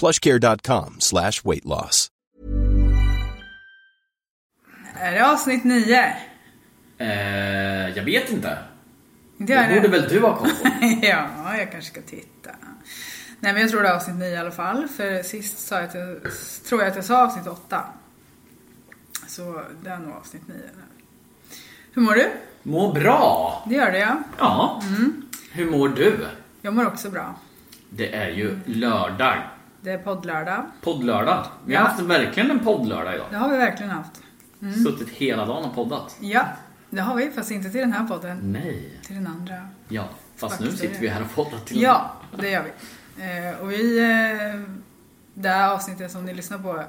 plushcare.com slash weight loss. Är det avsnitt nio? Eh, jag vet inte. Jag Det borde det. väl du ha koll på? ja, jag kanske ska titta. Nej men jag tror det är avsnitt nio i alla fall. För sist sa jag att jag, tror jag att jag sa avsnitt åtta. Så det är nog avsnitt nio nu. Hur mår du? Må bra! Det gör det ja. Ja. Mm. Hur mår du? Jag mår också bra. Det är ju lördag. Det är poddlördag. Poddlördag. Vi har haft verkligen en poddlördag idag. Det har vi verkligen haft. Suttit hela dagen och poddat. Ja, det har vi. Fast inte till den här podden. Nej. Till den andra. Ja, fast nu Faktiskt är sitter vi här och poddar till Ja, det gör vi. Eh, och vi... Eh, det här avsnittet som ni lyssnar på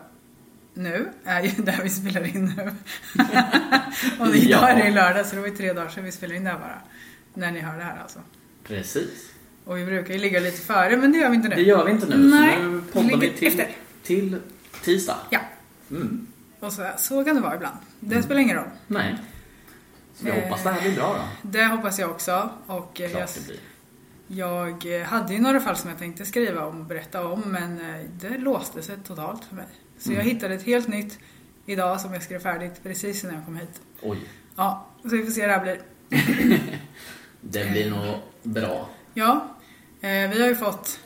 nu är ju där vi spelar in nu. och idag Ja. är det ju lördag så det var ju tre dagar sedan vi spelade in det här bara. När ni hör det här alltså. Precis. Och vi brukar ju ligga lite före men det gör vi inte nu. Det gör vi inte nu. Nej, så nu poddar vi till, efter. till tisdag. Ja, Mm. och så, så kan det vara ibland. Det spelar ingen roll. Nej. Så vi Eh, hoppas det här blir bra då. Det hoppas jag också. Och eh, jag, Klart det blir. jag eh, hade ju några fall som jag tänkte skriva om och berätta om men eh, det låste sig totalt för mig. Så Mm. jag hittade ett helt nytt idag som jag skrev färdigt precis innan jag kom hit. Oj. Ja, så vi får se hur det här blir. Det blir nog bra. Ja, eh, vi har ju fått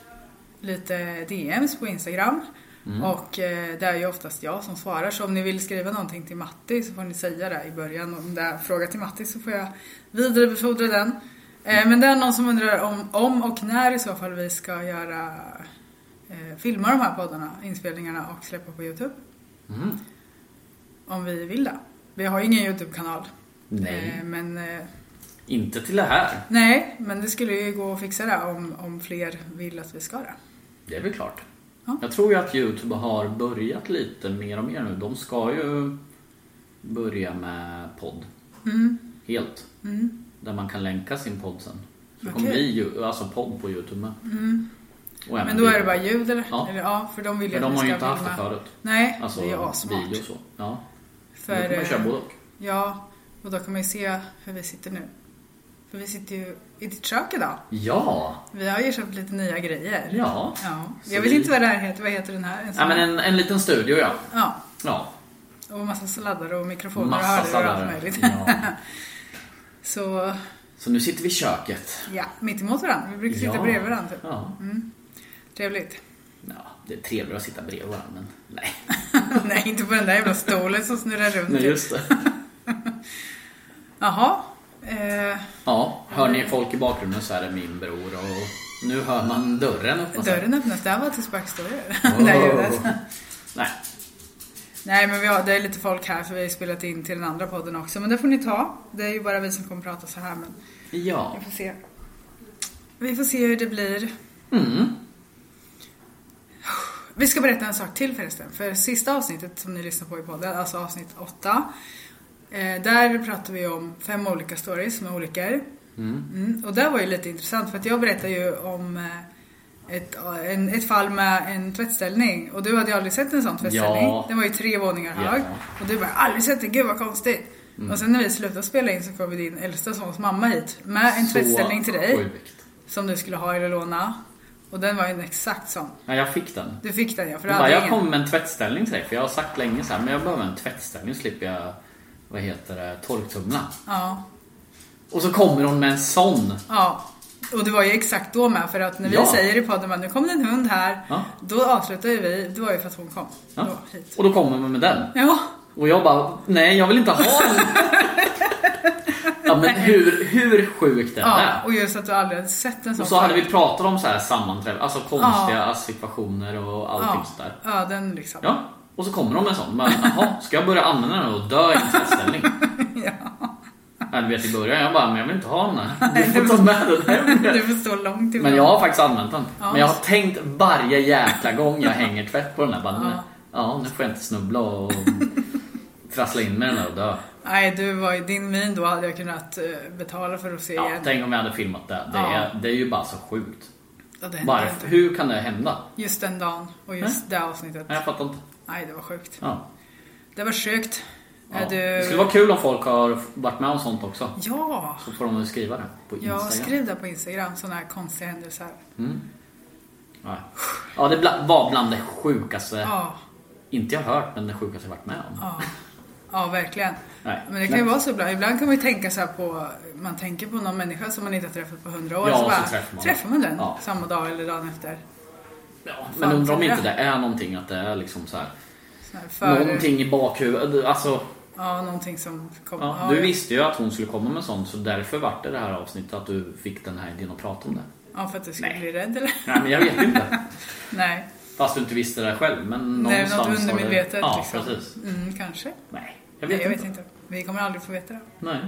lite DMs på Instagram. Mm. Och eh, det är ju oftast jag som svarar. Så om ni vill skriva någonting till Matti så får ni säga det i början. Om det är en fråga till Matti så får jag vidarebefordra den. Eh, men det är någon som undrar om, om och när i så fall vi ska göra filma de här poddarna, inspelningarna och släppa på Youtube. Mm. Om vi vill det. Vi har ju ingen Youtube-kanal. Nej. Men Inte till det här. nej, men det skulle ju gå att fixa det om, om fler vill att vi ska det. Det är väl klart. Ja. Jag tror ju att Youtube har börjat lite mer och mer nu. De ska ju börja med podd. Mm. Helt. Där man kan länka sin podd sen. Så det Okej. kommer bli alltså podd på Youtube med. Även Men då är det bara ljud eller? Ja. Eller, ja för de vill ju Men de har ju inte haft det förut. Nej, Alltså det är ju assmart. video och så. Ja. För, Då kommer jag köra eh, både och. Ja, och då kan man ju se hur vi sitter nu. För vi sitter ju i ditt kök idag. Ja! Vi har ju köpt lite nya grejer. Ja. Ja. Jag vet vi- inte vad det här heter. Vad heter den här? En Ja men en, en liten studio ja. Ja, Ja. och massa sladdar och mikrofoner Massa och hörlurar och allt möjligt. Ja. Så, Så nu sitter vi i köket. ja, mitt emot varandra. Vi brukar sitta Ja. bredvid varandra typ. Ja. Trevligt. ja. Det är trevligare att sitta bredvid varandra men nej. Nej, inte på den där jävla stolen som snurrar runt. Nej just det. Jaha. Eh, Ja, hör ni folk i bakgrunden så är det min bror och nu hör man dörren öppna sig. dörren öppnas. Det här var till spökhistorier. Oh. Det här ljudet. Nej. Nej men vi har, det är lite folk här för vi har spelat in till den andra podden också. Men det får ni ta. Det är ju bara vi som kommer prata så här men Ja. vi får se. Vi får se hur det blir. Mm. Vi ska berätta en sak till förresten. För sista avsnittet som ni lyssnar på i podden, alltså avsnitt 8. Eh, där pratar vi om fem olika stories med olika. Mm, och det var ju lite intressant för att jag berättade ju om ett, en, ett fall med en tvättställning. Och du hade ju aldrig sett en sån tvättställning. Ja. Den var ju tre våningar Ja. hög. Och du bara, aldrig sett det, gud vad konstigt. Och sen när vi slutade spela in så kom vi din äldsta sons mamma hit. Med en Så tvättställning till dig. Sjukt. Som du skulle ha eller låna. Och den var ju en exakt sån. Nej, jag fick den. Du fick den ja, för du Jag, bara, jag ingen. kommer med en tvättställning till dig för jag har sagt länge så här, men jag behöver en tvättställning så slipper jag, vad heter det, torktumla. Ja. Och så kommer hon med en sån. Ja. Och det var ju exakt då med för att när vi Ja. säger i podden att nu kom det en hund här. Ja. Då avslutar ju vi, det var ju för att hon kom. Ja. Då, hit. Och då kommer man med den. Ja. Och jag bara, nej jag vill inte ha den. ja men hur, hur sjukt är ja. det? Och just att du aldrig hade sett en sån Och så hade vi pratat om så här sammanträff, alltså konstiga situationer och allting ja. sådär. ja, den liksom. Ja, och så kommer de med en sån. Men, Jaha, ska jag börja använda den och dö i en? Ja. Ja, du vet i början, jag bara, men jag vill inte ha den här. Du får ta med den Du här. får stå långt ifrån. Men jag har faktiskt använt den. Ja. Men jag har tänkt varje jäkla gång jag hänger tvätt på den här. Bara, Ja. ja. nu får jag inte snubbla och trassla in med den här och dö. Nej, du var i din min då hade jag kunnat eh, betala för att se Ja, igen. tänk om jag hade filmat det. Det, Ja. är, det är ju bara så sjukt. Varför? Hur kan det hända? Just den dagen och just det avsnittet. Nej, Jag fattar inte. Nej, det var sjukt. Ja. Det var sjukt. Ja. Du... Det skulle vara kul om folk har varit med om sånt också. Ja! Så får de skriva det på Instagram. Ja, skriv det på Instagram, sådana här konstiga händelser. Ja, ja det var bland det sjukaste, Ja, inte jag hört, men det sjukaste jag varit med om. ja. Ja, verkligen. Nej. Men det kan ju vara så ibland. Ibland kan man ju tänka så här på, man tänker på någon människa som man inte har träffat på hundra år. Ja, så och så bara, träffar man. träffar man den samma dag eller dagen efter. Ja, men undrar om inte det är någonting att det är liksom så här. Så här för, Någonting i bakhuvudet. Alltså, Ja, någonting som kom. ja, du visste ju att hon skulle komma med sånt så därför vart det det här avsnittet att du fick den här idén att prata om det. Ja, för att du skulle Nej. bli rädd eller? Nej men jag vet inte. Nej. Fast du inte visste det själv. Men Nej, någonstans något har det- undermedvetet Ja, liksom. precis. Mm, kanske. Nej, jag Nej, vet, jag inte. vet inte. Vi kommer aldrig få veta det. Nej.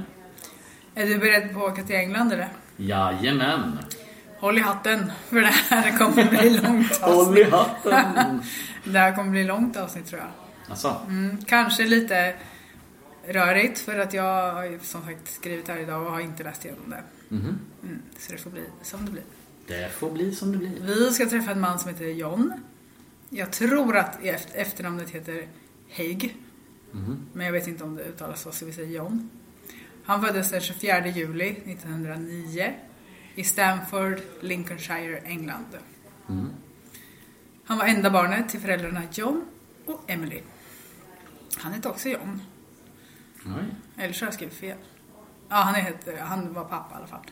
Är du beredd på att åka till England eller? Jajamän. Håll i hatten, för det här kommer bli långt Håll avsnitt. i hatten. Det här kommer bli långt avsnitt tror jag. Alltså, Mm, kanske lite rörigt för att jag har som sagt skrivit här idag och har inte läst igenom det. mhm. Mm, så det får bli som det blir. det får bli som det blir. Vi ska träffa en man som heter John. Jag tror att eft- efternamnet heter Haig. Men jag vet inte om det uttalas så, så vi säger John. Han föddes den 24 juli 1909 i Stamford, Lincolnshire, England. Han var enda barnet till föräldrarna John och Emily. Han hette också John. Oj. Eller så har jag skrivit fel. Ja, han, heter, han var pappa i alla fall.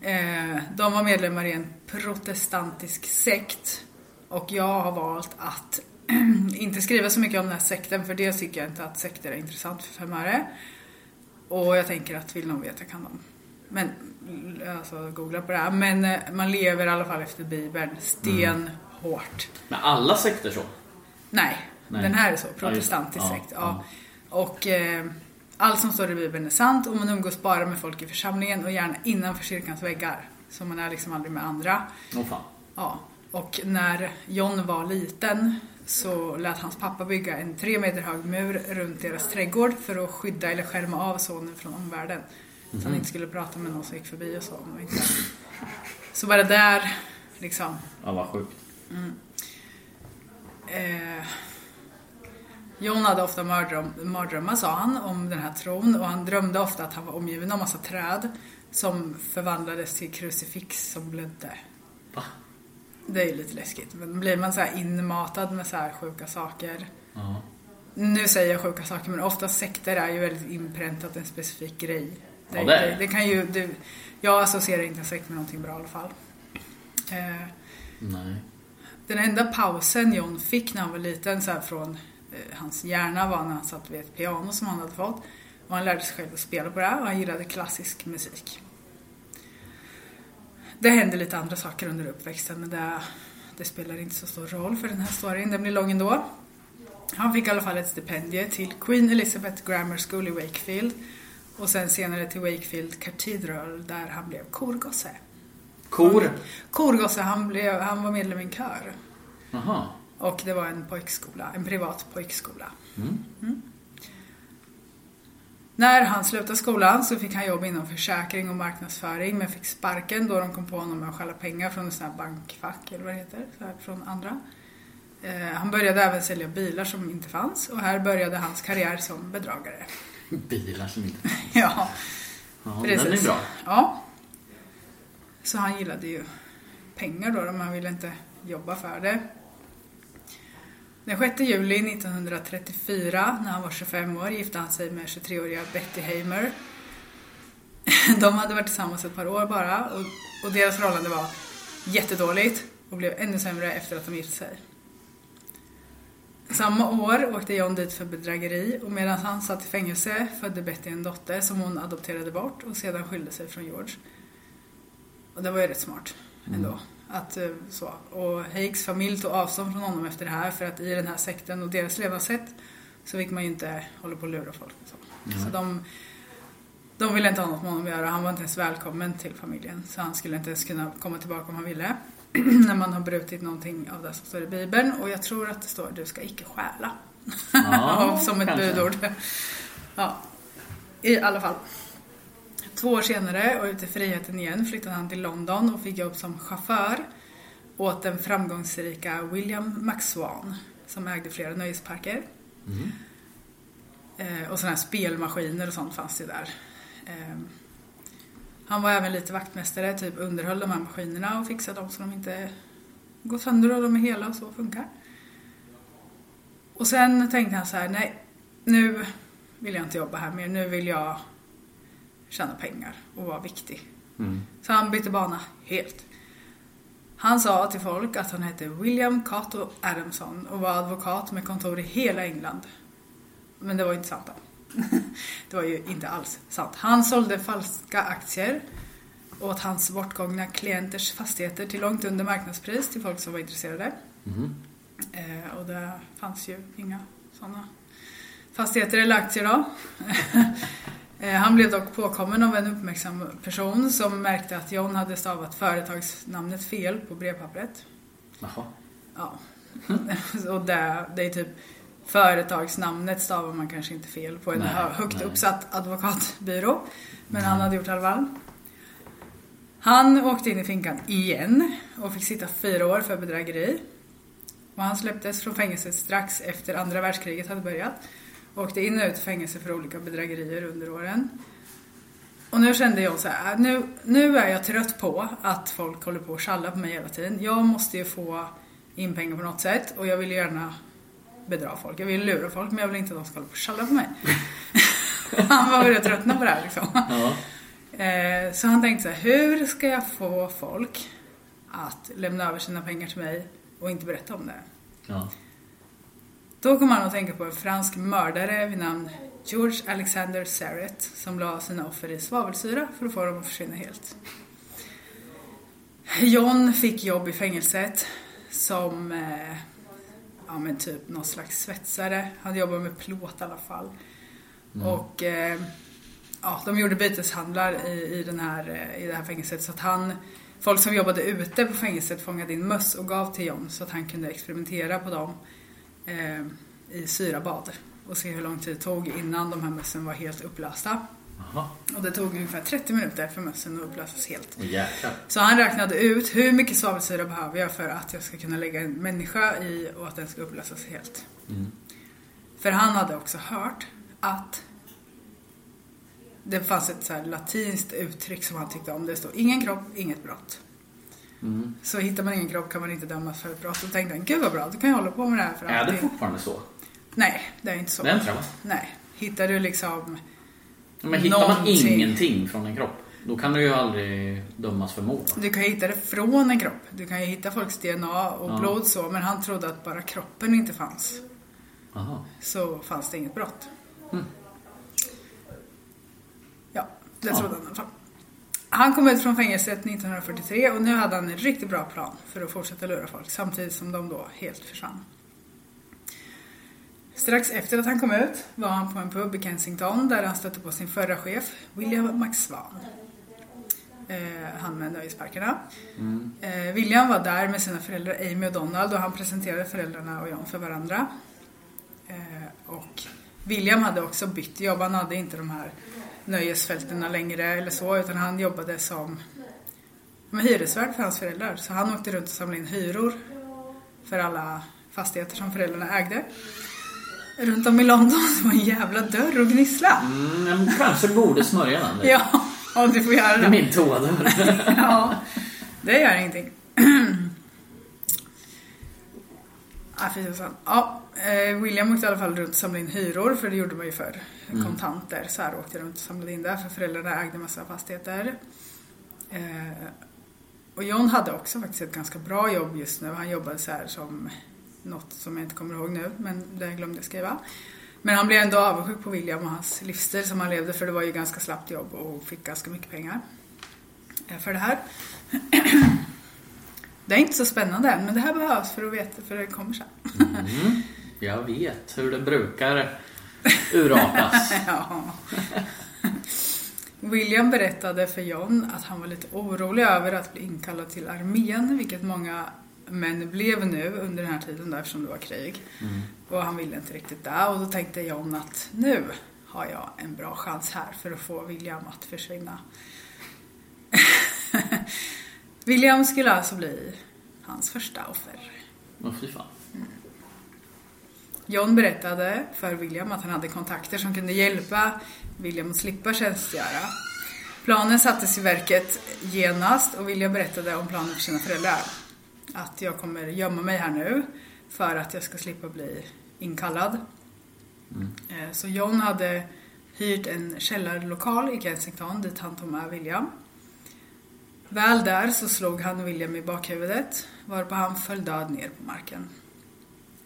Eh, de var medlemmar i en protestantisk sekt. Och jag har valt att inte skriva så mycket om den här sekten för det tycker jag inte att sekter är intressant för fem öre. Och jag tänker att vill någon veta kan de. Men, alltså googla på det här. Men eh, man lever i alla fall efter Bibeln stenhårt. Men alla sekter så? Nej, Nej. den här är så. Ja, Protestantisk. Ja, sekt. Ja. Och eh, allt som står i Bibeln är sant och man umgås bara med folk i församlingen och gärna innanför kyrkans väggar. Så man är liksom aldrig med andra. Åh fan. Ja. Och när John var liten så lät hans pappa bygga en tre meter hög mur runt deras trädgård för att skydda eller skärma av sonen från omvärlden. Så han inte skulle prata med någon som gick förbi och så. de inte- Så bara där, liksom. Ja, vad sjukt. Eh, John hade ofta mardröm, mardrömmar sa han om den här tron och han drömde ofta att han var omgiven av massa träd som förvandlades till krucifix som blödde. Va? Det är ju lite läskigt. Men blir man så här inmatad med så här sjuka saker. Ja. Nu säger jag sjuka saker men ofta sekter är ju väldigt inpräntat en specifik grej. Det, det det, kan ju, det, jag associerar inte en sekt med någonting bra i alla fall. Eh, Nej. den enda pausen John fick när han var liten så här från eh, hans hjärna var när han satt vid ett piano som han hade fått. Och han lärde sig själv att spela på det och han gillade klassisk musik. Det hände lite andra saker under uppväxten men det, det spelar inte så stor roll för den här storyn. Den blir lång ändå. Han fick i alla fall ett stipendium till Queen Elizabeth Grammar School i Wakefield och sen senare till Wakefield Cathedral där han blev korgosse. Kor? Korgosse, han, blev, han var medlem i en kör. Jaha. Och det var en pojkskola, en privat pojkskola. Mm. När han slutade skolan så fick han jobb inom försäkring och marknadsföring men fick sparken då de kom på honom med att stjäla pengar från en sån här bankfack eller vad det heter, så här, från andra. Eh, han började även sälja bilar som inte fanns och här började hans karriär som bedragare. Bilar som inte ja, Ja, precis. den är bra. Ja. Så han gillade ju pengar då, men han ville inte jobba för det. Den 6 juli 1934, när han var 25 år, gifte han sig med 23-åriga Betty Hamer. De hade varit tillsammans ett par år bara och, och deras förhållande var jättedåligt och blev ännu sämre efter att de gifte sig. Samma år åkte John dit för bedrägeri och medan han satt i fängelse födde Betty en dotter som hon adopterade bort och sedan skilde sig från George. Och det var ju rätt smart ändå. Att, eh, så. Och Hakes familj tog avstånd från honom efter det här för att i den här sekten och deras levnadssätt så fick man ju inte hålla på och lura folk. Och så så de, de ville inte ha något med honom att göra. Han var inte ens välkommen till familjen. Så han skulle inte ens kunna komma tillbaka om han ville. När man har brutit någonting av det som står i Bibeln. Och jag tror att det står du ska icke stjäla. Ja, som ett kanske. budord. Ja, i alla fall. Två år senare och ute i friheten igen flyttade han till London och fick jobb som chaufför åt den framgångsrika William McSwan som ägde flera nöjesparker. Eh, och sådana här spelmaskiner och sånt fanns det där. Eh, han var även lite vaktmästare, typ underhöll de här maskinerna och fixade dem så de inte går sönder och de är hela och så funkar. Och sen tänkte han så här, nej, nu vill jag inte jobba här mer. Nu vill jag tjäna pengar och vara viktig. Så han bytte bana helt. Han sa till folk att han hette William Cato Adamson och var advokat med kontor i hela England. Men det var inte sant då. Det var ju inte alls sant. Han sålde falska aktier åt hans bortgångna klienters fastigheter till långt under marknadspris till folk som var intresserade. Eh, och det fanns ju inga sådana fastigheter eller aktier då. Eh, Han blev dock påkommen av en uppmärksam person som märkte att John hade stavat företagsnamnet fel på brevpappret. Jaha. Ja. Och det, det är typ företagsnamnet stavar man kanske inte fel på en Nej, hö- högt nej. uppsatt advokatbyrå. Men han hade gjort fall. Han åkte in i finkan igen och fick sitta fyra år för bedrägeri. Och han släpptes från fängelset strax efter andra världskriget hade börjat. Och åkte in och ut i fängelse för olika bedrägerier under åren. Och nu kände jag så här, nu, nu är jag trött på att folk håller på och tjallar på mig hela tiden. Jag måste ju få in pengar på något sätt och jag vill gärna bedra folk. Jag vill lura folk men jag vill inte att de ska hålla på och tjalla på mig. han var börjat tröttna på det här liksom. Ja. Eh, Så han tänkte så här, hur ska jag få folk att lämna över sina pengar till mig och inte berätta om det? Ja. Då kom han att tänka på en fransk mördare vid namn George Alexander Sarret som la sina offer i svavelsyra för att få dem att försvinna helt. John fick jobb i fängelset som eh, ja, men typ någon slags svetsare. Han jobbade med plåt i alla fall. Och eh, ja, de gjorde byteshandlar i, i, den här, eh, i det här fängelset så att han Folk som jobbade ute på fängelset fångade in möss och gav till John så att han kunde experimentera på dem eh, i syrabad och se hur lång tid det tog innan de här mössen var helt upplösta. Jaha. Och det tog ungefär 30 minuter för mössen att upplösas helt. Jäklar. Så han räknade ut hur mycket svavelsyra behöver jag för att jag ska kunna lägga en människa i och att den ska upplösas helt. För han hade också hört att det fanns ett så latinskt uttryck som han tyckte om. Det stod ingen kropp, inget brott. Så hittar man ingen kropp kan man inte dömas för ett brott. Och tänkte han, gud vad bra, då kan jag hålla på med det här för Är det alltid. fortfarande så? Nej, det är inte så. Det är inte va? Nej. Hittar du liksom Men hittar man Någonting. ingenting från en kropp, då kan du ju aldrig dömas för mord. Du kan ju hitta det från en kropp. Du kan ju hitta folks DNA och Ja. blod så. Men han trodde att bara kroppen inte fanns. Jaha. Så fanns det inget brott. Mm. Ja, det Ja. trodde han i alla fall. Han kom ut från fängelset 1943 och nu hade han en riktigt bra plan för att fortsätta lura folk samtidigt som de då helt försvann. Strax efter att han kom ut var han på en pub i Kensington där han stötte på sin förra chef, William McSwan. Eh, han med nöjesparkerna. Eh, William var där med sina föräldrar Amy och Donald och han presenterade föräldrarna och John för varandra. Eh, och William hade också bytt jobb. Han hade inte de här nöjesfältena längre eller så utan han jobbade som med hyresvärd för hans föräldrar. Så han åkte runt och samlade in hyror för alla fastigheter som föräldrarna ägde. Runt om i London. Var en jävla dörr och gnissla. Mm, kanske borde smörja den. Ja, ja, du får göra Det det. min toadörr. Ja, det gör ingenting. ah, fy. Ja, eh, William åkte i alla fall runt och samlade in hyror, för det gjorde man ju förr. Kontanter. Så här åkte runt och samlade in det, för föräldrarna ägde massa fastigheter. Eh, och John hade också faktiskt ett ganska bra jobb just nu. Han jobbade så här som något som jag inte kommer ihåg nu, men det glömde jag skriva. Men han blev ändå avundsjuk på William och hans livsstil som han levde, för det var ju ganska slappt jobb och fick ganska mycket pengar eh, för det här. Det är inte så spännande än, men det här behövs för att veta, för det kommer sen. Mm, jag vet hur det brukar urartas. Ja. William berättade för John att han var lite orolig över att bli inkallad till armén, vilket många män blev nu under den här tiden där, eftersom det var krig. Och han ville inte riktigt det. Och då tänkte John att nu har jag en bra chans här för att få William att försvinna. William skulle alltså bli hans första offer. Åh fy fan. John berättade för William att han hade kontakter som kunde hjälpa William att slippa tjänstgöra. Planen sattes i verket genast och William berättade om planen för sina föräldrar. Att jag kommer gömma mig här nu för att jag ska slippa bli inkallad. Eh, Så John hade hyrt en källarlokal i Kensington dit han tog med William. Väl där så slog han William i bakhuvudet varpå han föll död ner på marken.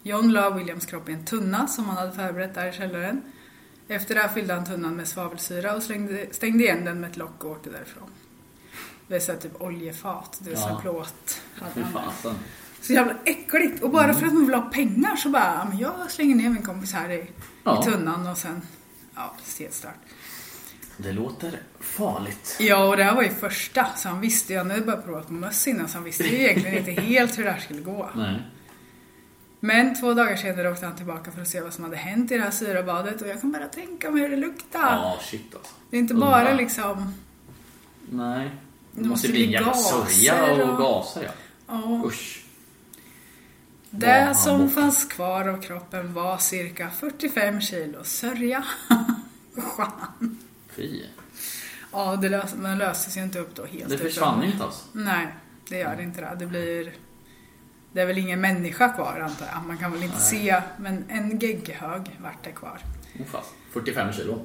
John la Williams kropp i en tunna som han hade förberett där i källaren. Efter det här fyllde han tunnan med svavelsyra och slängde, stängde igen den med ett lock och åkte därifrån. Det är så här typ oljefat, det är så Ja. plåt. fasen. Så jävla äckligt. Och bara för att man vill ha pengar så bara, men jag slänger ner min kompis här i, Ja. i tunnan och sen, ja, helt stört. Det låter farligt. Ja, och det här var ju första, så han visste ju, han hade bara provat på möss innan, så han visste ju egentligen inte helt hur det här skulle gå. Nej. Men två dagar senare åkte han tillbaka för att se vad som hade hänt i det här syrabadet och jag kan bara tänka mig hur det luktar. Ja, shit alltså. Det är inte bara liksom, Nej. Det måste bli en jävla sörja och gaser ja. ja. Usch. Det han som fanns kvar av kroppen var cirka 45 kilo sörja. Fan. Fy. Ja, det lös, men det löstes ju inte upp då helt. Det försvann ju inte alls. Nej, det gör det inte det. Det blir... Det är väl ingen människa kvar antar jag. Man kan väl inte se, men en gegghög vart det kvar. Oh, fan. 45 kilo.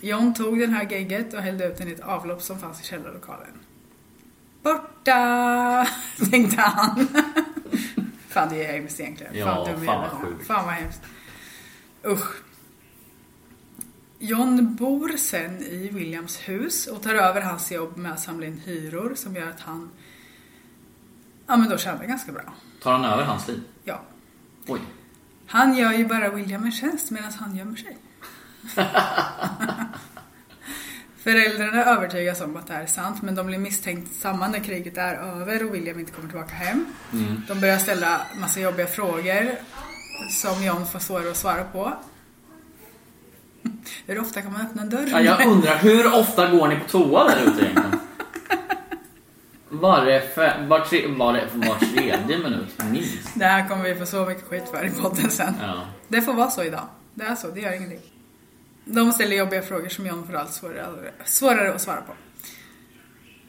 John tog den här gegget och hällde ut den i ett avlopp som fanns i källarlokalen. Borta, tänkte han. Fan, det är hemskt egentligen. Ja, fan, dum fan vad sjukt. Fan vad hemskt. Usch. John bor sen i Williams hus och tar över hans jobb med att samla in hyror som gör att han Ja men då tjänar ganska bra. Tar han över hans liv? Ja. Oj. Han gör ju bara William en tjänst medan han gömmer sig. Föräldrarna övertygas om att det här är sant men de blir misstänksamma när kriget är över och William inte kommer tillbaka hem. De börjar ställa massa jobbiga frågor som John får svårare att svara på. Hur ofta kan man öppna en dörr? Ja, jag undrar, hur ofta går ni på toa där ute egentligen? Var, var, tre, var, var tredje minut, minst. Det här kommer vi få så mycket skit för i podden sen. Ja. Det får vara så idag. Det är så, det gör ingenting. De ställer jobbiga frågor som John får allt svårare, svårare att svara på.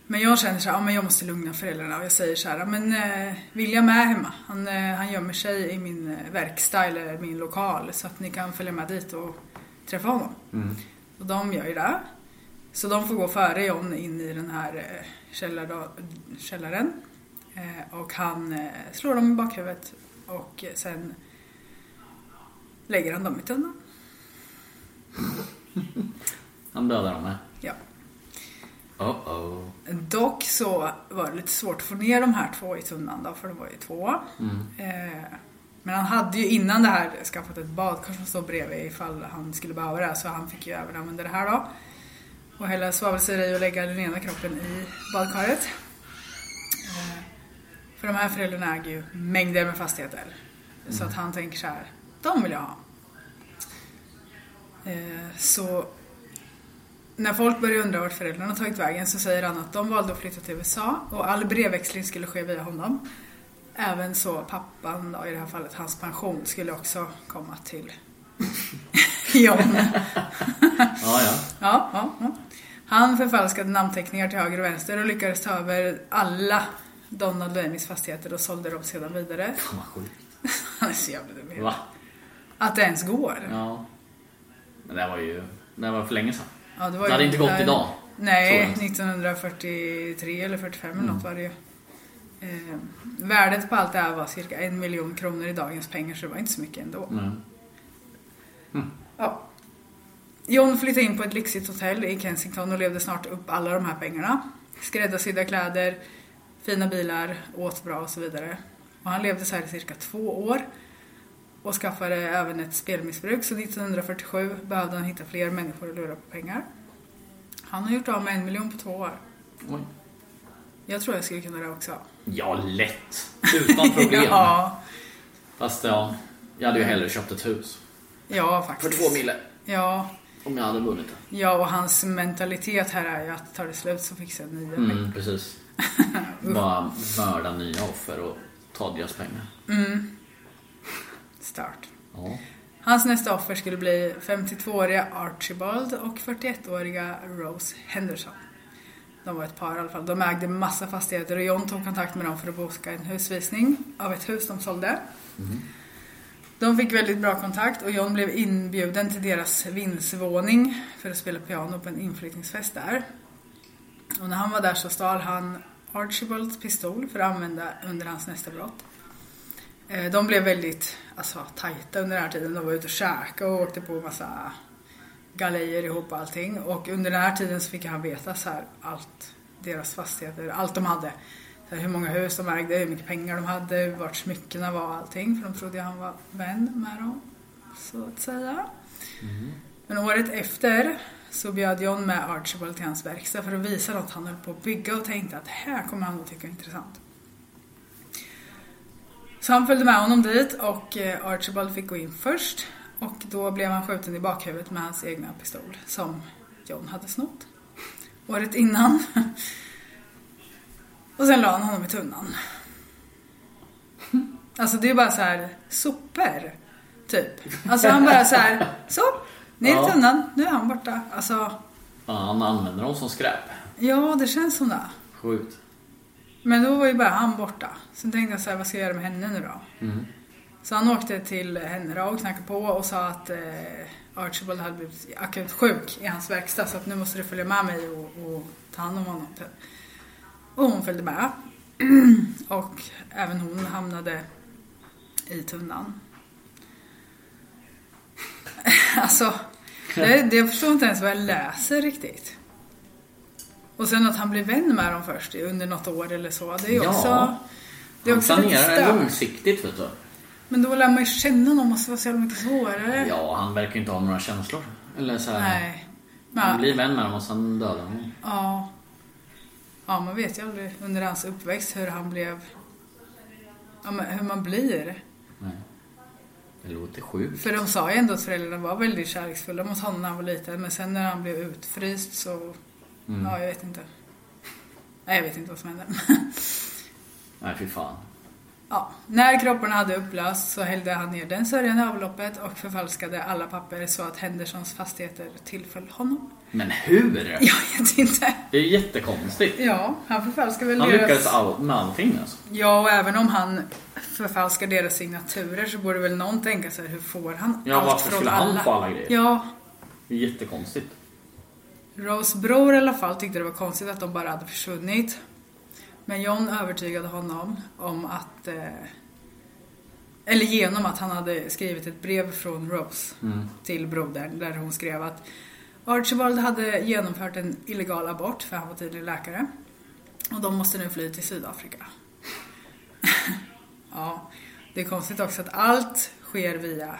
Men jag känner så här, ja, men jag måste lugna föräldrarna och jag säger så här, ja, men eh, William är hemma. Han, eh, han gömmer sig i min eh, verkstad eller min lokal så att ni kan följa med dit och träffa honom. Och de gör ju det. Så de får gå före John in i den här eh, källar, källaren. Eh, och han eh, slår dem i bakhuvudet och eh, sen lägger han dem i tunnan. Han dödar dem med. Ja. Oh oh. Dock så var det lite svårt att få ner de här två i tunnan då, för de var ju två. Eh, men han hade ju innan det här skaffat ett badkar som står bredvid ifall han skulle behöva det. Så han fick ju även använda det här då. Och hälla svavelsyra i och lägga den ena kroppen i badkaret. Eh, för de här föräldrarna äger ju mängder med fastigheter. Så att han tänker så här, de vill jag ha. Eh, så när folk börjar undra vart föräldrarna tagit vägen så säger han att de valde att flytta till USA och all brevväxling skulle ske via honom. Även så pappan då, i det här fallet, hans pension skulle också komma till John. Ja, ja. Ja, ja, ja. Han förfalskade namnteckningar till höger och vänster och lyckades ta över alla Donald och Amys fastigheter och sålde dem sedan vidare. Fan vad sjukt. Han är så jävla dum. Va? Att det ens går. Ja. Men det här var ju... Det här var för länge sedan. Ja, det, var Det hade inte gått där- idag, Nej, tror jag. 1943 eller 45 Mm. eller något var det ju. Eh, värdet på allt det här var cirka en miljon kronor i dagens pengar så det var inte så mycket ändå. Mm. Ja. John flyttade in på ett lyxigt hotell i Kensington och levde snart upp alla de här pengarna. Skräddarsydda kläder, fina bilar, åt bra och så vidare. Och han levde så här i cirka två år och skaffade även ett spelmissbruk så 1947 behövde han hitta fler människor att lura på pengar. Han har gjort av med en miljon på två år. Oj. Jag tror jag skulle kunna det också. Ja, lätt. Utan problem. ja, Fast ja, jag hade ju hellre köpt ett hus. ja För faktiskt. två mille. Ja, Om jag hade vunnit det. ja, och hans mentalitet här är ju att tar det slut så fixar jag nya pengar. Mm, precis. Bara mörda nya offer och ta deras pengar. Start. Ja. Hans nästa offer skulle bli 52-åriga Archibald och 41-åriga Rose Henderson. De var ett par i alla fall. De ägde massa fastigheter och John tog kontakt med dem för att boka en husvisning av ett hus de sålde. De fick väldigt bra kontakt och John blev inbjuden till deras vindsvåning för att spela piano på en inflyttningsfest där. Och när han var där så stal han Archibalds pistol för att använda under hans nästa brott. Eh, De blev väldigt alltså, tajta under den här tiden. De var ute och käkade och åkte på massa galejer ihop och allting. Och under den här tiden så fick han veta så här allt, deras fastigheter, allt de hade. Så här, hur många hus de ägde, hur mycket pengar de hade, vart smyckena var och allting. För de trodde han var vän med dem, så att säga. Men året efter så bjöd John med Archibald till hans verkstad för att visa något han höll på att bygga och tänkte att här kommer han att tycka är intressant. Så han följde med honom dit och eh, Archibald fick gå in först. Och då blev han skjuten i bakhuvudet med hans egna pistol som John hade snott. Året innan. Och sen la han honom i tunnan. Alltså det är bara så här sopor. Typ. Alltså han bara så här, så, ner i Ja. tunnan, nu är han borta. Alltså, Ja, Han använder dem som skräp. ja det känns som det. Sjukt. Men då var ju bara han borta. Sen tänkte jag så här, vad ska jag göra med henne nu då? Så han åkte till henne då och knackade på och sa att eh, Archibald hade blivit akut sjuk i hans verkstad så att nu måste du följa med mig och, och ta hand om honom. typ. Och hon följde med. och även hon hamnade i tunnan. alltså, det, det jag förstår inte ens vad jag läser riktigt. Och sen att han blir vän med dem först under något år eller så. Det är ju Ja. också, det är Han också lite planerar långsiktigt vet du. Men då lär man ju känna någon måste vara så jävla mycket svårare. Ja, han verkar inte ha några känslor. Eller så här, Nej. Han Men, blir vän med dem och sen dödar honom. ja. Ja, man vet ju aldrig under hans uppväxt hur han blev... Ja, men hur man blir. Nej. Det låter sjukt. För de sa ju ändå att föräldrarna var väldigt kärleksfulla mot honom när han var liten. Men sen när han blev utfryst så... Mm. Ja, jag vet inte. Nej, jag vet inte vad som hände. Nej, fy fan. Ja, när kropparna hade upplösts så hällde han ner den sörjan i avloppet och förfalskade alla papper så att Hendersons fastigheter tillföll honom. Men hur? Jag vet inte. Det är jättekonstigt. Ja, han förfalskade väl Han deras... lyckades all, med allting alltså. Ja, och även om han förfalskar deras signaturer så borde väl någon tänka sig hur får han Ja, allt varför från skulle han alla? få alla grejer? Ja, Det är jättekonstigt. Rose bror i alla fall tyckte det var konstigt att de bara hade försvunnit. Men John övertygade honom om att... Eh, eller genom att han hade skrivit ett brev från Rose till brodern där hon skrev att Archibald hade genomfört en illegal abort för han var tidigare läkare. Och de måste nu fly till Sydafrika. ja, det är konstigt också att allt sker via.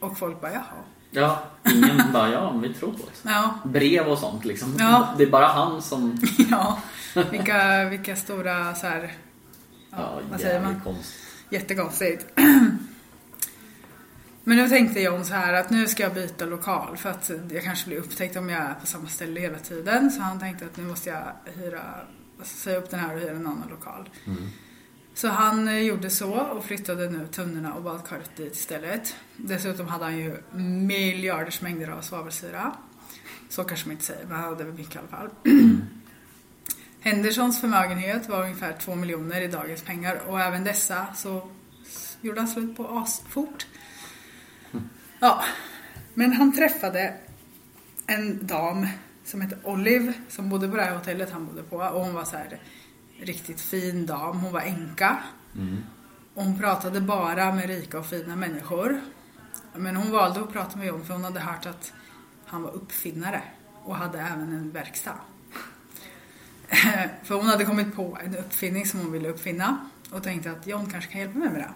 Och folk bara, jaha. Ja, ingen bara ja, vi tror på det. Ja, Brev och sånt liksom. Ja. Det är bara han som... ja. Vilka, vilka stora så här, Ja, vad säger man? konstigt. Jättekonstigt. Men nu tänkte John så här att nu ska jag byta lokal för att jag kanske blir upptäckt om jag är på samma ställe hela tiden. Så han tänkte att nu måste jag hyra, säga upp den här och hyra en annan lokal. Så han eh, gjorde så och flyttade nu tunnorna och badkaret dit istället. Dessutom hade han ju miljarders mängder av svavelsyra. Så kanske man inte säger, men han hade väl mycket i alla fall. Hendersons förmögenhet var ungefär 2 miljoner i dagens pengar och även dessa så gjorde han slut på asfort. Ja, men han träffade en dam som hette Olive som bodde på det här hotellet han bodde på och hon var så här riktigt fin dam. Hon var änka. Och hon pratade bara med rika och fina människor. Men hon valde att prata med John för hon hade hört att han var uppfinnare och hade även en verkstad. För hon hade kommit på en uppfinning som hon ville uppfinna och tänkte att John kanske kan hjälpa mig med det.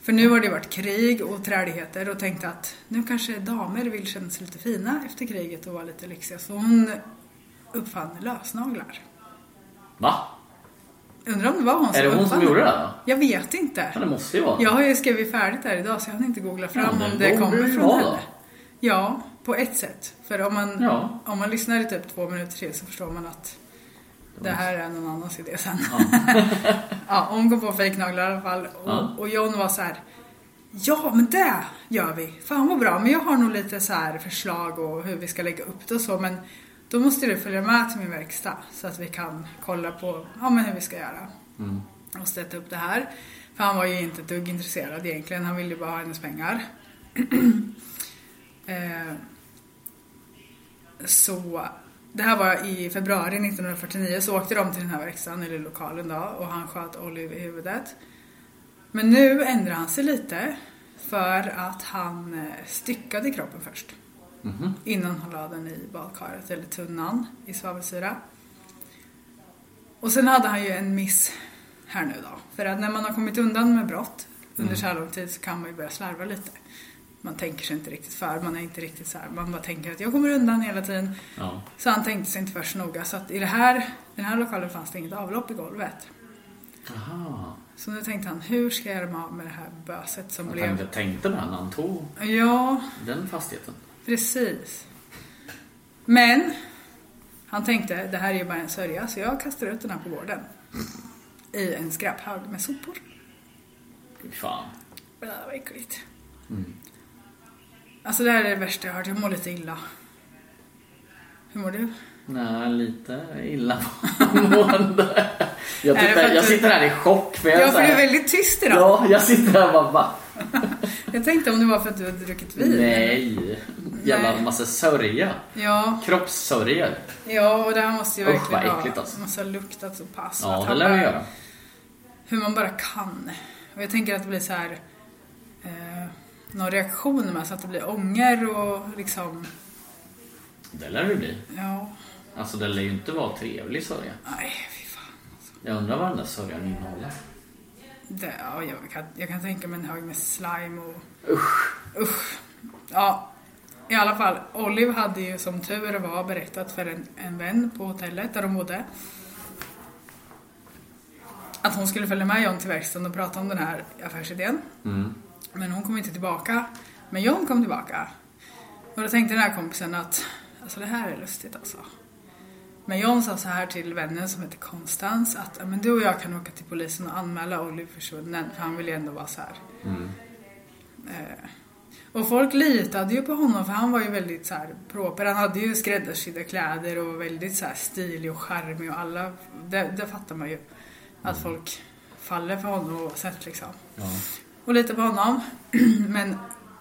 För nu har det varit krig och träligheter och tänkte att nu kanske damer vill känna sig lite fina efter kriget och vara lite lyxiga. Så hon uppfann lösnaglar. Va? Undrar om det var hon som Är det hon som gjorde det då? Jag vet inte. Ja, det måste ju vara. Jag har ju skrivit färdigt där idag så jag hann inte googla fram Ja, om det kommer från henne. då? Ja, på ett sätt. För om man, Ja. om man lyssnar i typ två minuter till så förstår man att det här är någon annans idé sen. Ja, hon kom på fejknaglar i alla fall. Och, Ja. och John var så här. Ja, men det gör vi. Fan vad bra. Men jag har nog lite så här förslag och hur vi ska lägga upp det och så. Men då måste du följa med till min verkstad så att vi kan kolla på ja, men hur vi ska göra. Och sätta upp det här. För han var ju inte ett dugg intresserad egentligen. Han ville ju bara ha hennes pengar. eh, så det här var i februari 1949 så åkte de till den här verkstaden eller lokalen då och han sköt Olive i huvudet. Men nu ändrar han sig lite för att han eh, styckade kroppen först. Innan han la den i badkaret eller tunnan i svavelsyra. Och sen hade han ju en miss här nu då. För att när man har kommit undan med brott under så här lång tid så kan man ju börja slarva lite. Man tänker sig inte riktigt för, man är inte riktigt så här, man bara tänker att jag kommer undan hela tiden. Ja. Så han tänkte sig inte för så noga. Så att i det här, den här lokalen fanns det inget avlopp i golvet. Aha. Så nu tänkte han, hur ska jag göra mig av med det här böset som Jag blev... tänkte, tänkte det när han tog Ja, den fastigheten. Precis. Men han tänkte, det här är ju bara en sörja så jag kastar ut den här på gården. I en skräphög med sopor. Fy fan. Det var äckligt. Alltså det här är det värsta jag har hört. Jag mår lite illa. Hur mår du? Nej, lite illamående. Jag, Är det för tittar, jag sitter här i chock. För jag, Ja, för du är väldigt tyst idag. Ja, jag sitter här och bara va? Jag tänkte om det var för att du hade druckit vin. Nej. Jävla massa sörja. Ja, Kroppssörjor. ja, och det här måste ju Usch, verkligen vad ha äckligt, alltså. måste ha luktat så pass. Ja, det lär bara- göra. Hur man bara kan. Och jag tänker att det blir så här eh, någon reaktion med så att det blir ånger och liksom, Det lär det bli. ja, Alltså det lär ju inte vara trevlig sörja. nej fy fan. Jag undrar vad den där sörjan innehåller. Det, ja, jag, kan, jag kan tänka mig en hög med slime och... Usch. Usch. Ja, i alla fall. Olive hade ju som tur var berättat för en, en vän på hotellet där de bodde. Att hon skulle följa med John till verkstaden och prata om den här affärsidén. Men hon kom inte tillbaka. Men John kom tillbaka. Och då tänkte den här kompisen att alltså det här är lustigt alltså. Men John sa så här till vännen som heter Konstans att "Ja, men du och jag kan åka till polisen och anmäla Olive försvunnen för han vill ju ändå vara så här. Eh, och folk litade ju på honom för han var ju väldigt så här proper. Han hade ju skräddarsydda kläder och var väldigt så här stilig och charmig och alla, det, det fattar man ju. Att folk faller för honom oavsett liksom. Ja. Och litar på honom. Men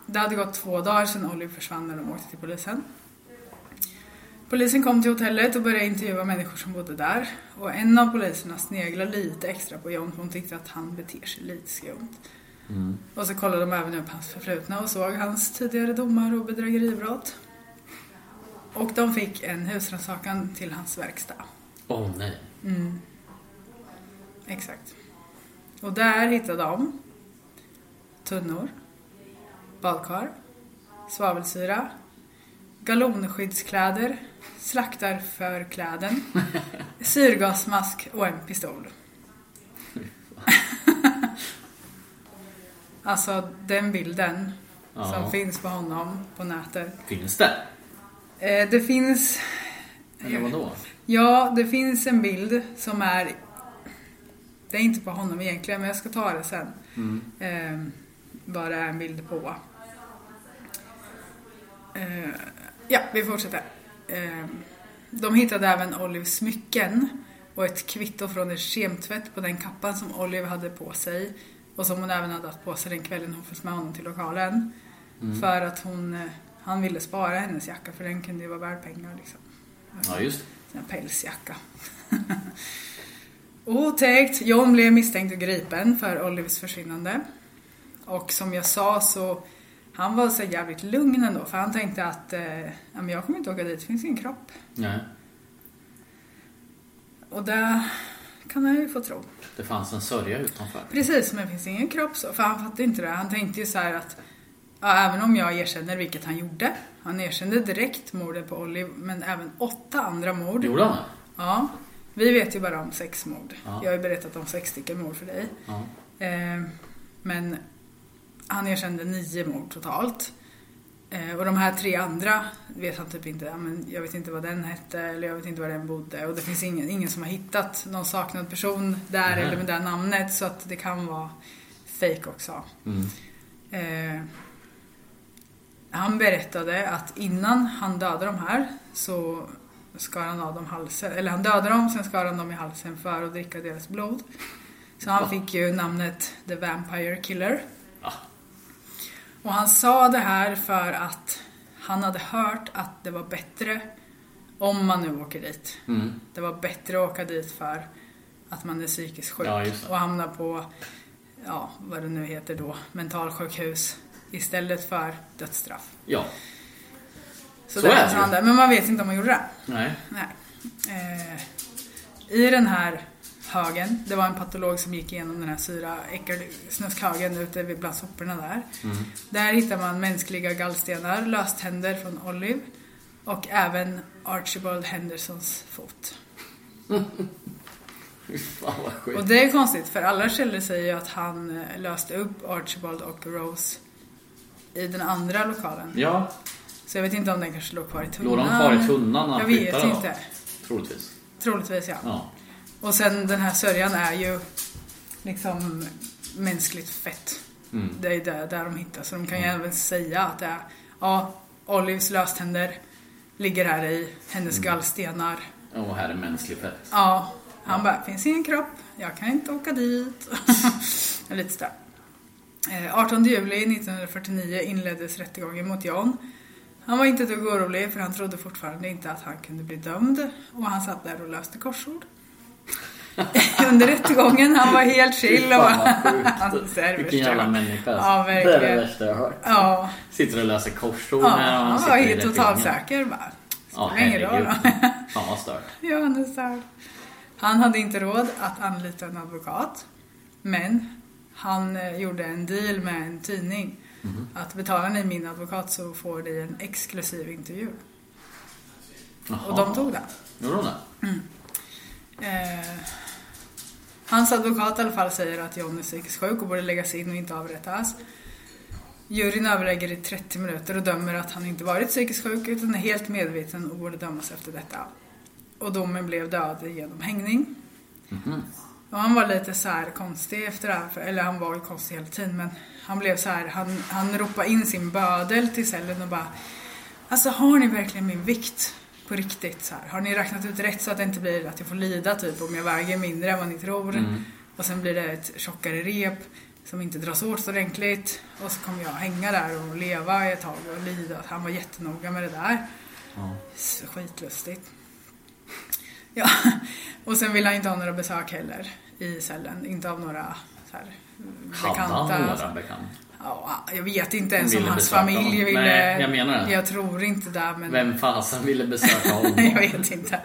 det hade gått två dagar sedan Olive försvann när de åkte till polisen. Polisen kom till hotellet och började intervjua människor som bodde där. Och en av poliserna sneglade lite extra på John för hon tyckte att han beter sig lite skumt. Och så kollade de även upp hans förflutna och såg hans tidigare domar och bedrägeribrott. Och de fick en husrannsakan till hans verkstad. Åh nej. Exakt. Och där hittade de tunnor, badkar, svavelsyra, galonskyddskläder, slaktarförkläden, syrgasmask och en pistol. alltså den bilden Ja. som finns på honom på nätet. Finns det? Eh, det finns Eller vadå? Ja, det finns en bild som är... Det är inte på honom egentligen, men jag ska ta det sen. Eh, vad det är en bild på. Eh, ja, vi fortsätter. Eh, de hittade även Olivs smycken och ett kvitto från en kemtvätt på den kappan som Olive hade på sig och som hon även hade haft på sig den kvällen hon följde med honom till lokalen. För att hon, eh, han ville spara hennes jacka för den kunde ju vara värd pengar liksom. Ja, just En pälsjacka. Otäckt. John blev misstänkt och gripen för Olivers försvinnande. Och som jag sa så han var så jävligt lugn ändå för han tänkte att eh, ja, men jag kommer inte åka dit, det finns ingen kropp. Nej. Och det kan han ju få tro. Det fanns en sörja utanför. Precis, men det finns ingen kropp så. För han fattade inte det. Han tänkte ju så här att ja, även om jag erkänner, vilket han gjorde. Han erkände direkt mordet på Olive, men även åtta andra mord. Gjorde han? Ja, vi vet ju bara om sex mord. Ja. Jag har ju berättat om sex stycken mord för dig. Ja. Eh, men han erkände nio mord totalt. Eh, och de här tre andra vet han typ inte. Men jag vet inte vad den hette eller jag vet inte var den bodde. Och det finns ingen, ingen som har hittat någon saknad person där Nej. eller med det namnet. Så att det kan vara fake också. Mm. Eh, han berättade att innan han dödade de här så skar han av dem halsen. Eller han dödade dem, sen skar han dem i halsen för att dricka deras blod. Så han Va? fick ju namnet The Vampire Killer. Ja. Och han sa det här för att han hade hört att det var bättre om man nu åker dit. Mm. Det var bättre att åka dit för att man är psykiskt sjuk Ja, och hamna på, ja, vad det nu heter då, mentalsjukhus istället för dödsstraff. Ja. Så, Så är det. Men man vet inte om han gjorde det. Nej. Nej. Eh, I den här högen, det var en patolog som gick igenom den här syra äckelsnuskhögen ute vid bland soporna där. Där hittar man mänskliga gallstenar, löständer från Olive och även Archibald Hendersons fot. Fan vad sjukt. Och det är konstigt för alla källor säger ju att han eh, löste upp Archibald och Rose i den andra lokalen. Ja. Så jag vet inte om den kanske låg kvar i tunnan. Låg de kvar i tunnan när Jag han vet flyttade då? inte. Troligtvis. Troligtvis ja. Ja. Och sen den här sörjan är ju liksom mänskligt fett. Mm. Det är där, där de hittar. Så de kan ju även säga att det är, ja, Olives löständer ligger här i, hennes Mm. gallstenar. Och här är mänsklig fett. Ja, han bara, finns ingen kropp, jag kan inte åka dit. Lite sådär. Eh, 18 juli 1949 inleddes rättegången mot John. Han var inte ett dugg orolig för han trodde fortfarande inte att han kunde bli dömd och han satt där och löste korsord. Under rättegången, han var helt chill och. Han ser Vilken jävla människa Ja, alltså. Det är det värsta jag har hört. Ja, Sitter och läser korsord ja när han var helt rättegången. totalt säker bara. Ja, herregud. Fan vad stört. Ja, han är hade inte råd att anlita en advokat. Men han eh, gjorde en deal med en tidning. Mhm. Att betalar ni min advokat så får ni en exklusiv intervju. Jaha. Och de tog den. Gjorde de det? Eh, hans advokat i alla fall säger att John är psykiskt sjuk och borde läggas in och inte avrättas. Juryn överlägger i 30 minuter och dömer att han inte varit psykiskt sjuk utan är helt medveten och borde dömas efter detta. och domen blev död genom hängning. Och han var lite så här konstig efter det här, eller han var ju konstig hela tiden men han blev så här, han, han ropade in sin bödel till cellen och bara Alltså har ni verkligen min vikt på riktigt? Så här? Har ni räknat ut rätt så att det inte blir att jag får lida typ om jag väger mindre än vad ni tror? Och sen blir det ett tjockare rep som inte dras åt så ordentligt och så kommer jag hänga där och leva ett tag och lida. Han var jättenoga med det där. Så Skitlustigt. Ja, och sen ville han inte ha några besök heller i cellen. Inte av några så här, Hade han några bekanta? Ja, jag vet inte ens om hans familj honom. ville... Nej, jag menar det. Jag tror inte det, men... Vem fasen ville besöka honom? jag vet inte.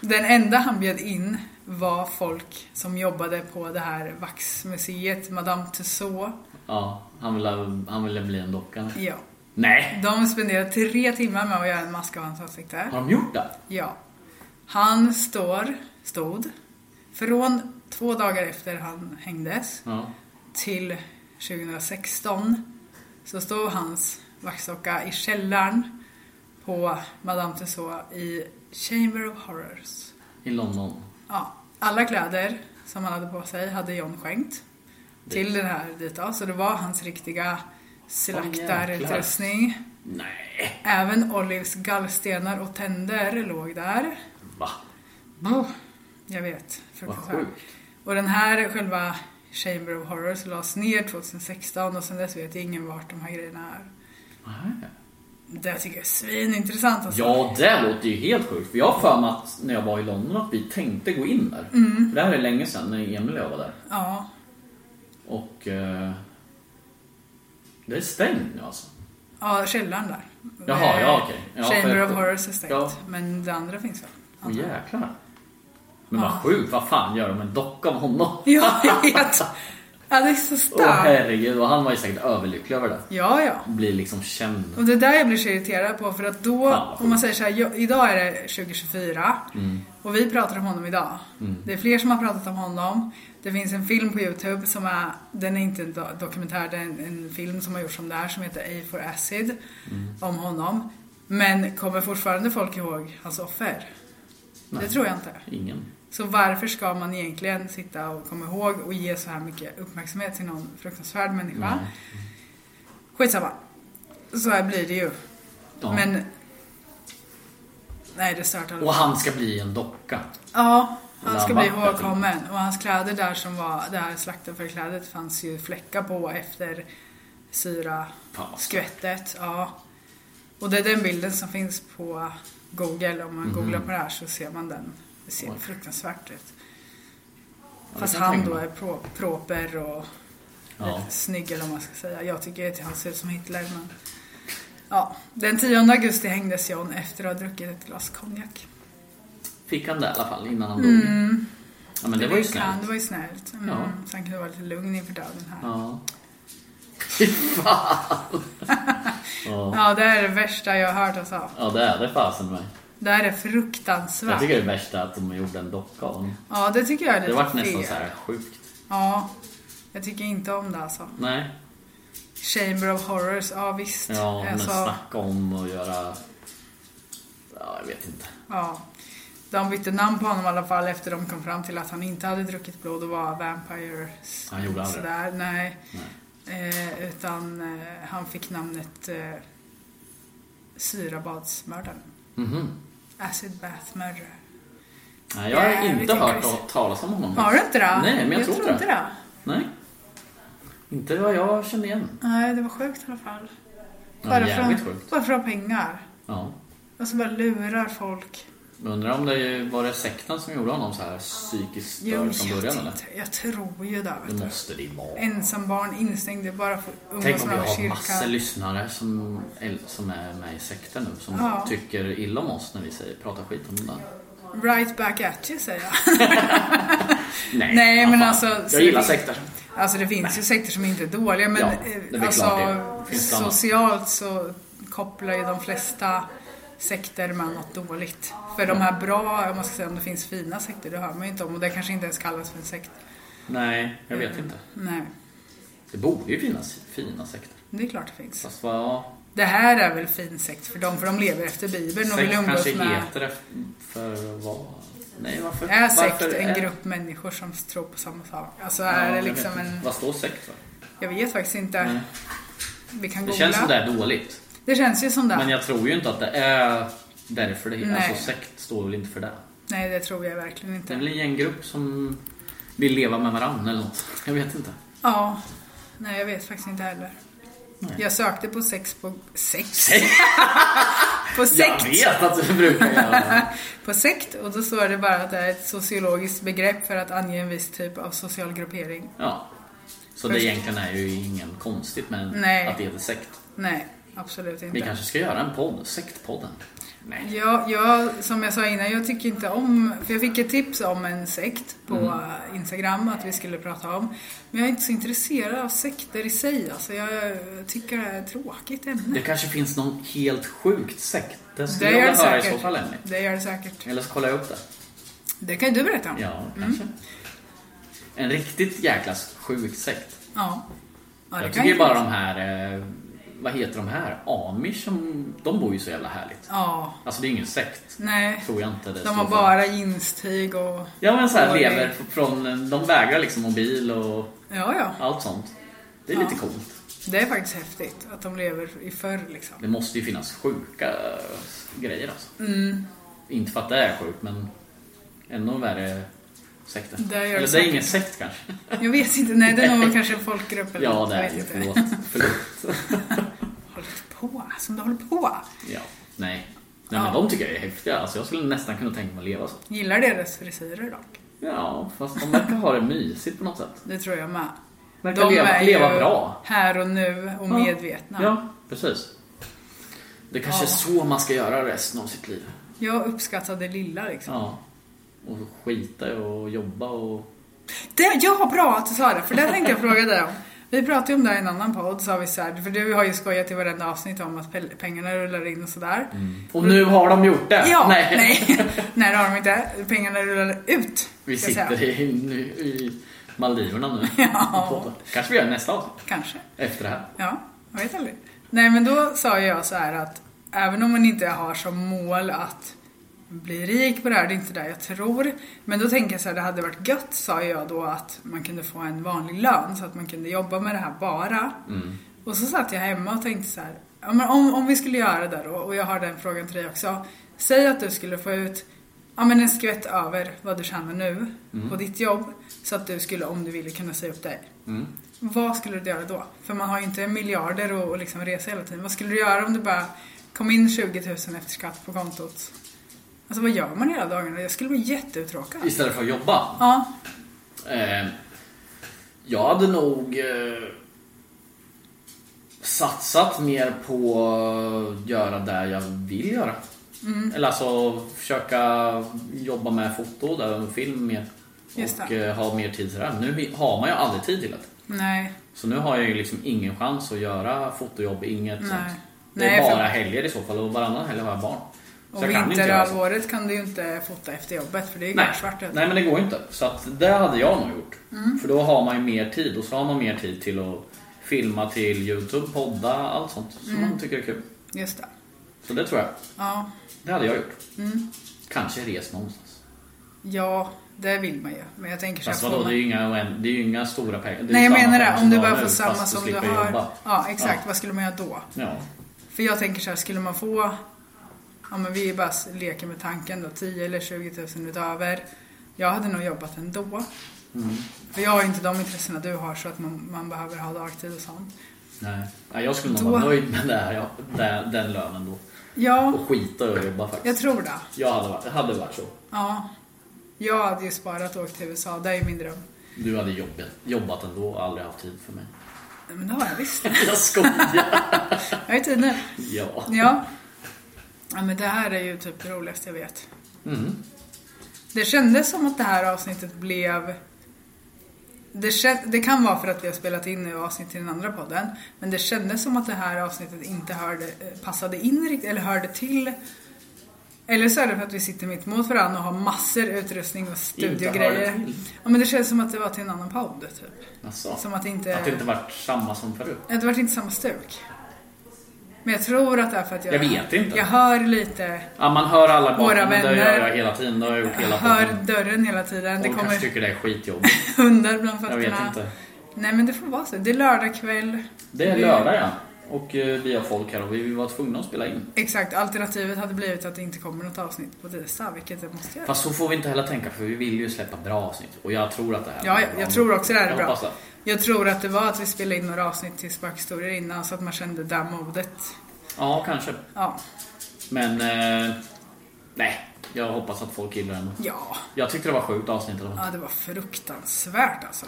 Den enda han bjöd in var folk som jobbade på det här vaxmuseet, Madame Tussauds. Ja, han ville, han ville bli en docka. Ja. Nej! De spenderade tre timmar med att göra en mask av hans ansikte. Har de gjort det? Ja. Han står, stod, från två dagar efter han hängdes Ja. till 2016 så stod hans vaxdocka i källaren på Madame Tussauds i Chamber of Horrors. I London. Ja, alla kläder som han hade på sig hade John skänkt till den här dit då. Så det var hans riktiga slaktarutrustning. Nej! Även Olivs gallstenar och tänder låg där. Va? Oh, jag vet. Vad sjukt. Och den här själva Chamber of Horrors lades ner 2016 och sen dess vet ingen vart de här grejerna är. Nej. Det tycker jag är svinintressant alltså. Ja, det låter ju helt sjukt. För jag har för mig att när jag var i London att vi tänkte gå in där. Mm. Det här är länge sedan när Emil och jag var där. Ja, Och... Eh, det är stängt nu alltså. ja källaren där. Jaha, ja, okej. Ja, Chamber för- of Horrors är stängt. Ja. Men det andra finns väl? Åh jäklar. Men vad sjukt, vad fan gör de en docka av honom? Ja, jag vet. Ja, det är så Åh starkt. herregud, och han var ju säkert överlycklig över det. Ja, ja. Blir liksom känd. Och det är där jag blir så irriterad på för att då, Fan, om man säger så här, idag är det 2024 Mm. och vi pratar om honom idag. Det är fler som har pratat om honom. Det finns en film på Youtube som är, den är inte en do- dokumentär, det är en, en film som har gjorts om det här som heter A for Acid. Mm. Om honom. Men kommer fortfarande folk ihåg hans offer? Det tror jag inte. Ingen. Så varför ska man egentligen sitta och komma ihåg och ge så här mycket uppmärksamhet till någon fruktansvärd människa? Skitsamma. Så här blir det ju. Ja. Men... Nej, det stört alla Och han ska bli en docka. Ja, han ska bli ihågkommen. Och hans kläder där som var det här slaktofferklädet fanns ju fläckar på efter syra skvättet. Ja. Och det är den bilden som finns på Google. Om man Mhm. googlar på det här så ser man den. Det ser fruktansvärt ut. det Fast han då är pro, proper och Ja. snygg eller vad man ska säga. Jag tycker att han ser ut som Hitler men... Ja, den 10 augusti hängdes John efter att ha druckit ett glas konjak. Fick han det i alla fall innan han dog? Ja men det var ju kan, snällt. Det var ju snällt. Mm. Ja. Sen kan det vara lite lugn inför döden här. Ja. Ja. Fy fan! ja. ja, det är det värsta jag har hört alltså. ja, det är det fasen med. Det här är Jag fruktansvärt. tycker det värsta är att de gjorde en docka av honom. Ja, det tycker jag är Det lite vart nästan så här sjukt. Ja, jag tycker inte om det alltså. Nej. Chamber of Horrors, ja visst. Ja, men alltså, snacka om och göra... Ja, jag vet inte. ja. De bytte namn på honom i alla fall efter de kom fram till att han inte hade druckit blod och var vampire. Han gjorde aldrig det? Sådär, nej. Nej. Eh, utan eh, han fick namnet eh, Syrabadsmördaren. Mhm. Acid Bath Murderer. Nej, jag har Jävligt inte hört crazy. talas om honom. Har du inte det? Nej, men jag, tror inte det. Nej. Inte vad jag känner igen. Nej, det var sjukt i alla fall. Ja, Bara, jävligt för, sjukt. bara för att ha pengar. Ja. Och så bara lurar folk. Undrar om det var det sekten som gjorde honom så här psykiskt störd från början eller? Jag tror ju det. Det måste det vara. Ensam barn instängd. Bara för att Tänk om vi har massor kyrkan. lyssnare som, som är med i sekten nu som Ja. tycker illa om oss när vi säger, pratar skit om det. Right back at you säger jag. Nej, Nej, men alltså, Jag gillar det- sekter. Alltså det finns ju sekter som inte är dåliga men Ja, eh, är alltså, socialt så kopplar ju de flesta sekter med något dåligt. För de här bra, om man ska säga om det finns fina sekter, det hör man ju inte om och det kanske inte ens kallas för en sekt. Nej, jag vet inte. Nej, Det borde ju finnas fina sekter. det är klart det finns. Fast vad, Det här är väl fin sekt för dem, för de lever efter Bibeln och vill umgås kanske med... heter det för vad? Nej, varför? Är sekt varför en är- grupp människor som tror på samma sak? Alltså Ja, är det jag liksom en... Vad står sekt för? Jag vet faktiskt inte. Nej. Vi kan Det googla. känns sådär dåligt. Det känns ju som det. Men jag tror ju inte att det är därför det. Nej. Alltså sekt står väl inte för det. Nej, det tror jag verkligen Det är inte. väl en gänggrupp som vill leva med varandra eller något. Jag vet inte. Ja. Nej, jag vet faktiskt inte heller. Nej. Jag sökte på sex på... Sex? Sekt? På Jag sekt. vet att du brukar göra det. På sekt. Och då står det bara att det är ett sociologiskt begrepp för att ange en viss typ av social gruppering. Ja. Så det Först- egentligen är ju ingen konstigt med Nej. att det heter sekt. Nej, absolut inte. Vi kanske ska göra en podd, Sektpodden. Nej. Ja, jag, som jag sa innan, jag tycker inte om... För jag fick ett tips om en sekt på Mm. Instagram att vi skulle prata om. Men jag är inte så intresserad av sekter i sig. Alltså jag tycker det är ett tråkigt ämne. Det kanske finns någon helt sjukt sekt. Det skulle Det jag vilja höra i så fall Emily. Det gör det säkert. Eller så kollar jag upp det. Det kan ju du berätta om. Ja, kanske. En riktigt jäkla sjuk sekt. Ja. ja jag tycker ju ju- bara de här, eh, vad heter de här? Amish, som, de bor ju så jävla härligt. Ja. Alltså det är ingen sekt, Nej. tror jag inte det De har bara jeanstyg och... Ja men så här, lever från, de vägrar liksom mobil och Ja, ja. allt sånt. Det är lite coolt. Det är faktiskt häftigt att de lever i förr liksom. Det måste ju finnas sjuka grejer alltså. Mm. Inte för att det är sjukt men ännu värre Det gör det Eller det är ingen sekt kanske. Jag vet inte. Nej, det är nog kanske en folkgrupp eller Ja det är inte. förlåt. förlåt. Hållit på, som du håller på. Ja, nej. Nej men Ja. de tycker jag är häftiga. Alltså jag skulle nästan kunna tänka mig att leva så. Gillar deras frisyrer dock. Ja, fast de verkar ha det mysigt på något sätt. Det tror jag med. Verkar De leva, är leva ju bra. här och nu och Ja. medvetna. Ja, precis. Det kanske är så man ska göra resten av sitt liv. Jag uppskattar det lilla liksom. Ja. Och skita i och jobba och... Det, ja, bra att du sa det, för det tänkte jag fråga dig om. Vi pratade ju om det här i en annan podd, sa vi så här, för du har ju skojat i varenda avsnitt om att pengarna rullar in och sådär. Och nu har de gjort det! Ja, Nej. nej. nej, det har de inte. Pengarna rullar ut. Vi jag sitter i, i Maldiverna nu. Ja. Kanske vi gör nästa avsnitt. Kanske. Efter det här. Ja, jag vet aldrig. Nej, men då sa jag så här att även om man inte har som mål att bli rik på det här, det är inte det jag tror. Men då tänker jag så här, det hade varit gött, sa jag då, att man kunde få en vanlig lön så att man kunde jobba med det här bara. Och så satt jag hemma och tänkte så här, ja, men om, om vi skulle göra det då, och jag har den frågan till dig också. Säg att du skulle få ut ja, men en skvätt över vad du tjänar nu på ditt jobb. Så att du skulle, om du ville, kunna säga upp dig. Vad skulle du göra då? För man har ju inte miljarder och, och liksom resa hela tiden. Vad skulle du göra om det bara kom in 20 000 efter skatt på kontot? Alltså vad gör man hela dagarna? Jag skulle bli jätteuttråkad. Istället för att jobba. Ja, Eh, jag hade nog eh, satsat mer på att göra det jag vill göra. Mm. Eller alltså försöka jobba med foto där och film mer. Och eh, ha mer tid till det. Nu har man ju aldrig tid till det. nej. Så nu har jag ju liksom ingen chans att göra fotojobb, inget Nej. sånt. Det är Nej, för- bara helger i så fall och varannan helg har jag barn. Och så. vinterhalvåret kan du ju inte fota efter jobbet för det är Nej. svart. Nej men det går ju inte. Så att det hade jag nog gjort. Mm. För då har man ju mer tid och så har man mer tid till att filma till Youtube, podda, allt sånt som Mm. man tycker är kul. Just det. Så det tror jag. Ja. Det hade jag gjort. Mm. Kanske res någonstans. ja, det vill man ju. Men jag tänker så Fast vadå, man- det är ju inga, det är ju inga stora pengar. Nej ju jag menar det, om du bara får samma som du har. Jobba. Ja, exakt. Ja. Vad skulle man göra då? Ja. För jag tänker så här, skulle man få, ja men vi bara leker med tanken då, 10 eller 20 000 utöver. Jag hade nog jobbat ändå. Mm. För jag har ju inte de intressena du har så att man, man behöver ha dagtid och sånt. Nej. Jag skulle nog Då- vara nöjd med det här, ja, den, den lönen då. Ja, Och skita i att jobba faktiskt. jag tror det. Jag hade varit, hade varit så. Ja. Jag hade ju sparat och åkt till USA, det är min dröm. Du hade jobbat, jobbat ändå och aldrig haft tid för mig. Men det har jag visst. Jag skojar. Jag har ju tid nu. Ja. Ja. Ja men det här är ju typ det roligaste jag vet. Mm. Det kändes som att det här avsnittet blev... Det, det kan vara för att vi har spelat in nu avsnitt till den andra podden. Men det kändes som att det här avsnittet inte hörde, passade in riktigt, eller hörde till. Eller så är det för att vi sitter mitt mot varandra och har massor utrustning och studiogrejer. Ja men det känns som att det var till en annan podd typ. Alltså, Som att det inte... Att det inte varit samma som förut. Ja, Det var inte samma stuk. Men jag tror att det är för att jag... Jag vet inte. Jag hör lite, Ja, man hör alla bakom, Våra men det gör vänner. jag hela tiden. Det har jag gjort jag hela hör tiden. dörren hela tiden. Det kommer kanske tycker det är skitjobbigt. hundar bland Jag fötterna. vet inte. Nej men det får vara så. Det är lördag kväll. Det är lördag ja. Och eh, vi har folk här och vi var tvungna att spela in. Exakt, alternativet hade blivit att det inte kommer något avsnitt på tisdag, vilket det måste göra. Fast så får vi inte heller tänka för vi vill ju släppa bra avsnitt. Och jag tror att det här Ja, blir ja, bra. jag tror också det här är Jag bra. Jag tror att det var att vi spelade in några avsnitt till spökhistorier innan så att man kände det modet. Ja, kanske. Ja, Men... Eh, nej, jag hoppas att folk gillar den. ja, Jag tyckte det var sjukt avsnitt eller ja det var fruktansvärt alltså.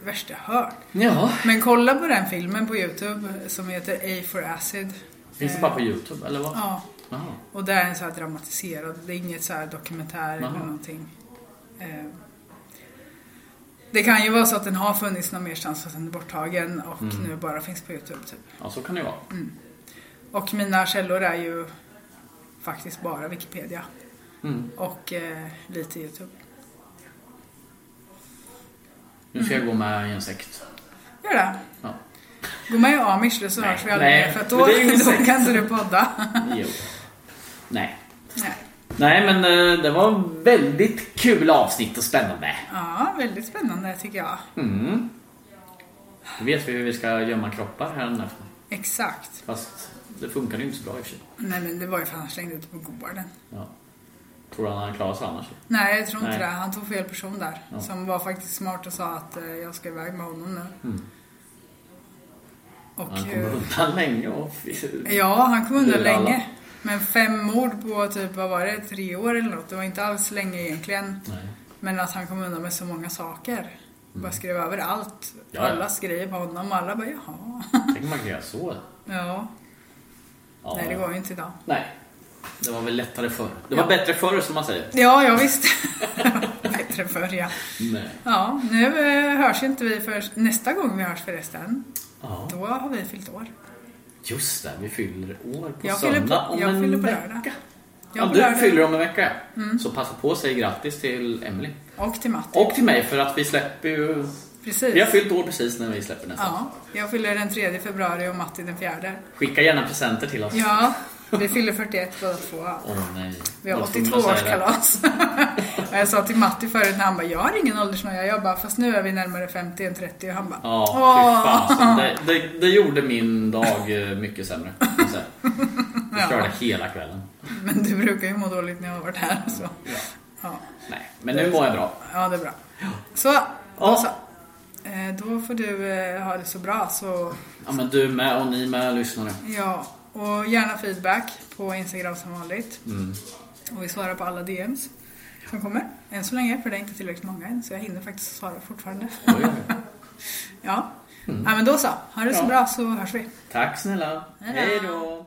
Det värsta jag hört. Ja. Men kolla på den filmen på Youtube som heter A for Acid. Finns det bara på Youtube eller vad? Ja, Jaha. och det är en så här dramatiserad, det är inget så här dokumentär eller Jaha. någonting. Eh, Det kan ju vara så att den har funnits någon merstans fast den är borttagen och Mm. nu bara finns på Youtube typ. Ja, så kan det vara. Och mina källor är ju faktiskt bara Wikipedia. Mm. Och eh, lite Youtube. Nu ska jag gå med i en sekt. Gör det. Ja. Gå med i Amish då så hörs vi aldrig mer för att då, det då kan inte du podda. Jo. Nej. Nej. Nej, men eh, det var väldigt kul avsnitt och spännande. Ja, väldigt spännande tycker jag. Mm. Nu vet vi hur vi ska gömma kroppar här efter. Exakt. Fast det funkar ju inte så bra i och för sig. Nej men det var ju för att han slängde ut på gården. Ja. Tror du han hade klarat sig annars? Nej, jag tror inte Nej. det. Han tog fel person där. Ja. Som var faktiskt smart och sa att eh, jag ska iväg med honom nu. Mm. Och, Han kommer eh, undan länge och... ja, han kom undan länge. Men fem mord på typ, vad var det, tre år eller något. Det var inte alls länge egentligen. Nej. Men att han kom undan med så många saker. Bara skrev över allt. Mm. Ja, ja. Alla skrev på honom och alla bara jaha. Tänk man kan göra så. ja. Ja, Nej, det går ju inte idag. Nej. Det var väl lättare förr. Det Ja. var bättre förr som man säger. Ja, jag visste. Bättre förr ja. Nej. Ja, nu eh, hörs inte vi för nästa gång vi hörs förresten. Ja. Då har vi fyllt år. Just det, vi fyller år på Jag fyller på- söndag om jag en fyller på vecka. lördag. Ja, du fyller om en vecka. Mm. Så passa på att säga grattis till Emily Och till Matti. Och till mig för att vi släpper ju... Precis. Vi har fyllt år precis när vi släpper nästa. Ja, jag fyller den 3 februari och Matti den 4. Skicka gärna presenter till oss. Ja, vi fyller 41 båda två. Åh nej. Vi har Jag var tvungen att säga det. 82-årskalas. Och jag sa till Matti förut när han bara, jag har ingen åldersnoja. Jag bara, fast nu är vi närmare 50 än 30. Och han bara, Ja, fy fasen. Det, det, det gjorde min dag eh, mycket sämre. Vi Ja. körde hela kvällen. Men du brukar ju må dåligt när jag har varit här. Så. Ja. Ja. Nej, men nu mår jag bra. ja, det är bra. Så, då Ja. så. Eh, Då får du eh, ha det så bra. Så, Ja, men du med och ni med lyssnare. ja. Och gärna feedback på Instagram som vanligt. Mm. Och vi svarar på alla DMs som kommer. Än så länge, för det är inte tillräckligt många än. Så jag hinner faktiskt svara fortfarande. Ja. ja, men då så. Ha det så Ja. bra så hörs vi. Tack snälla. Hej då.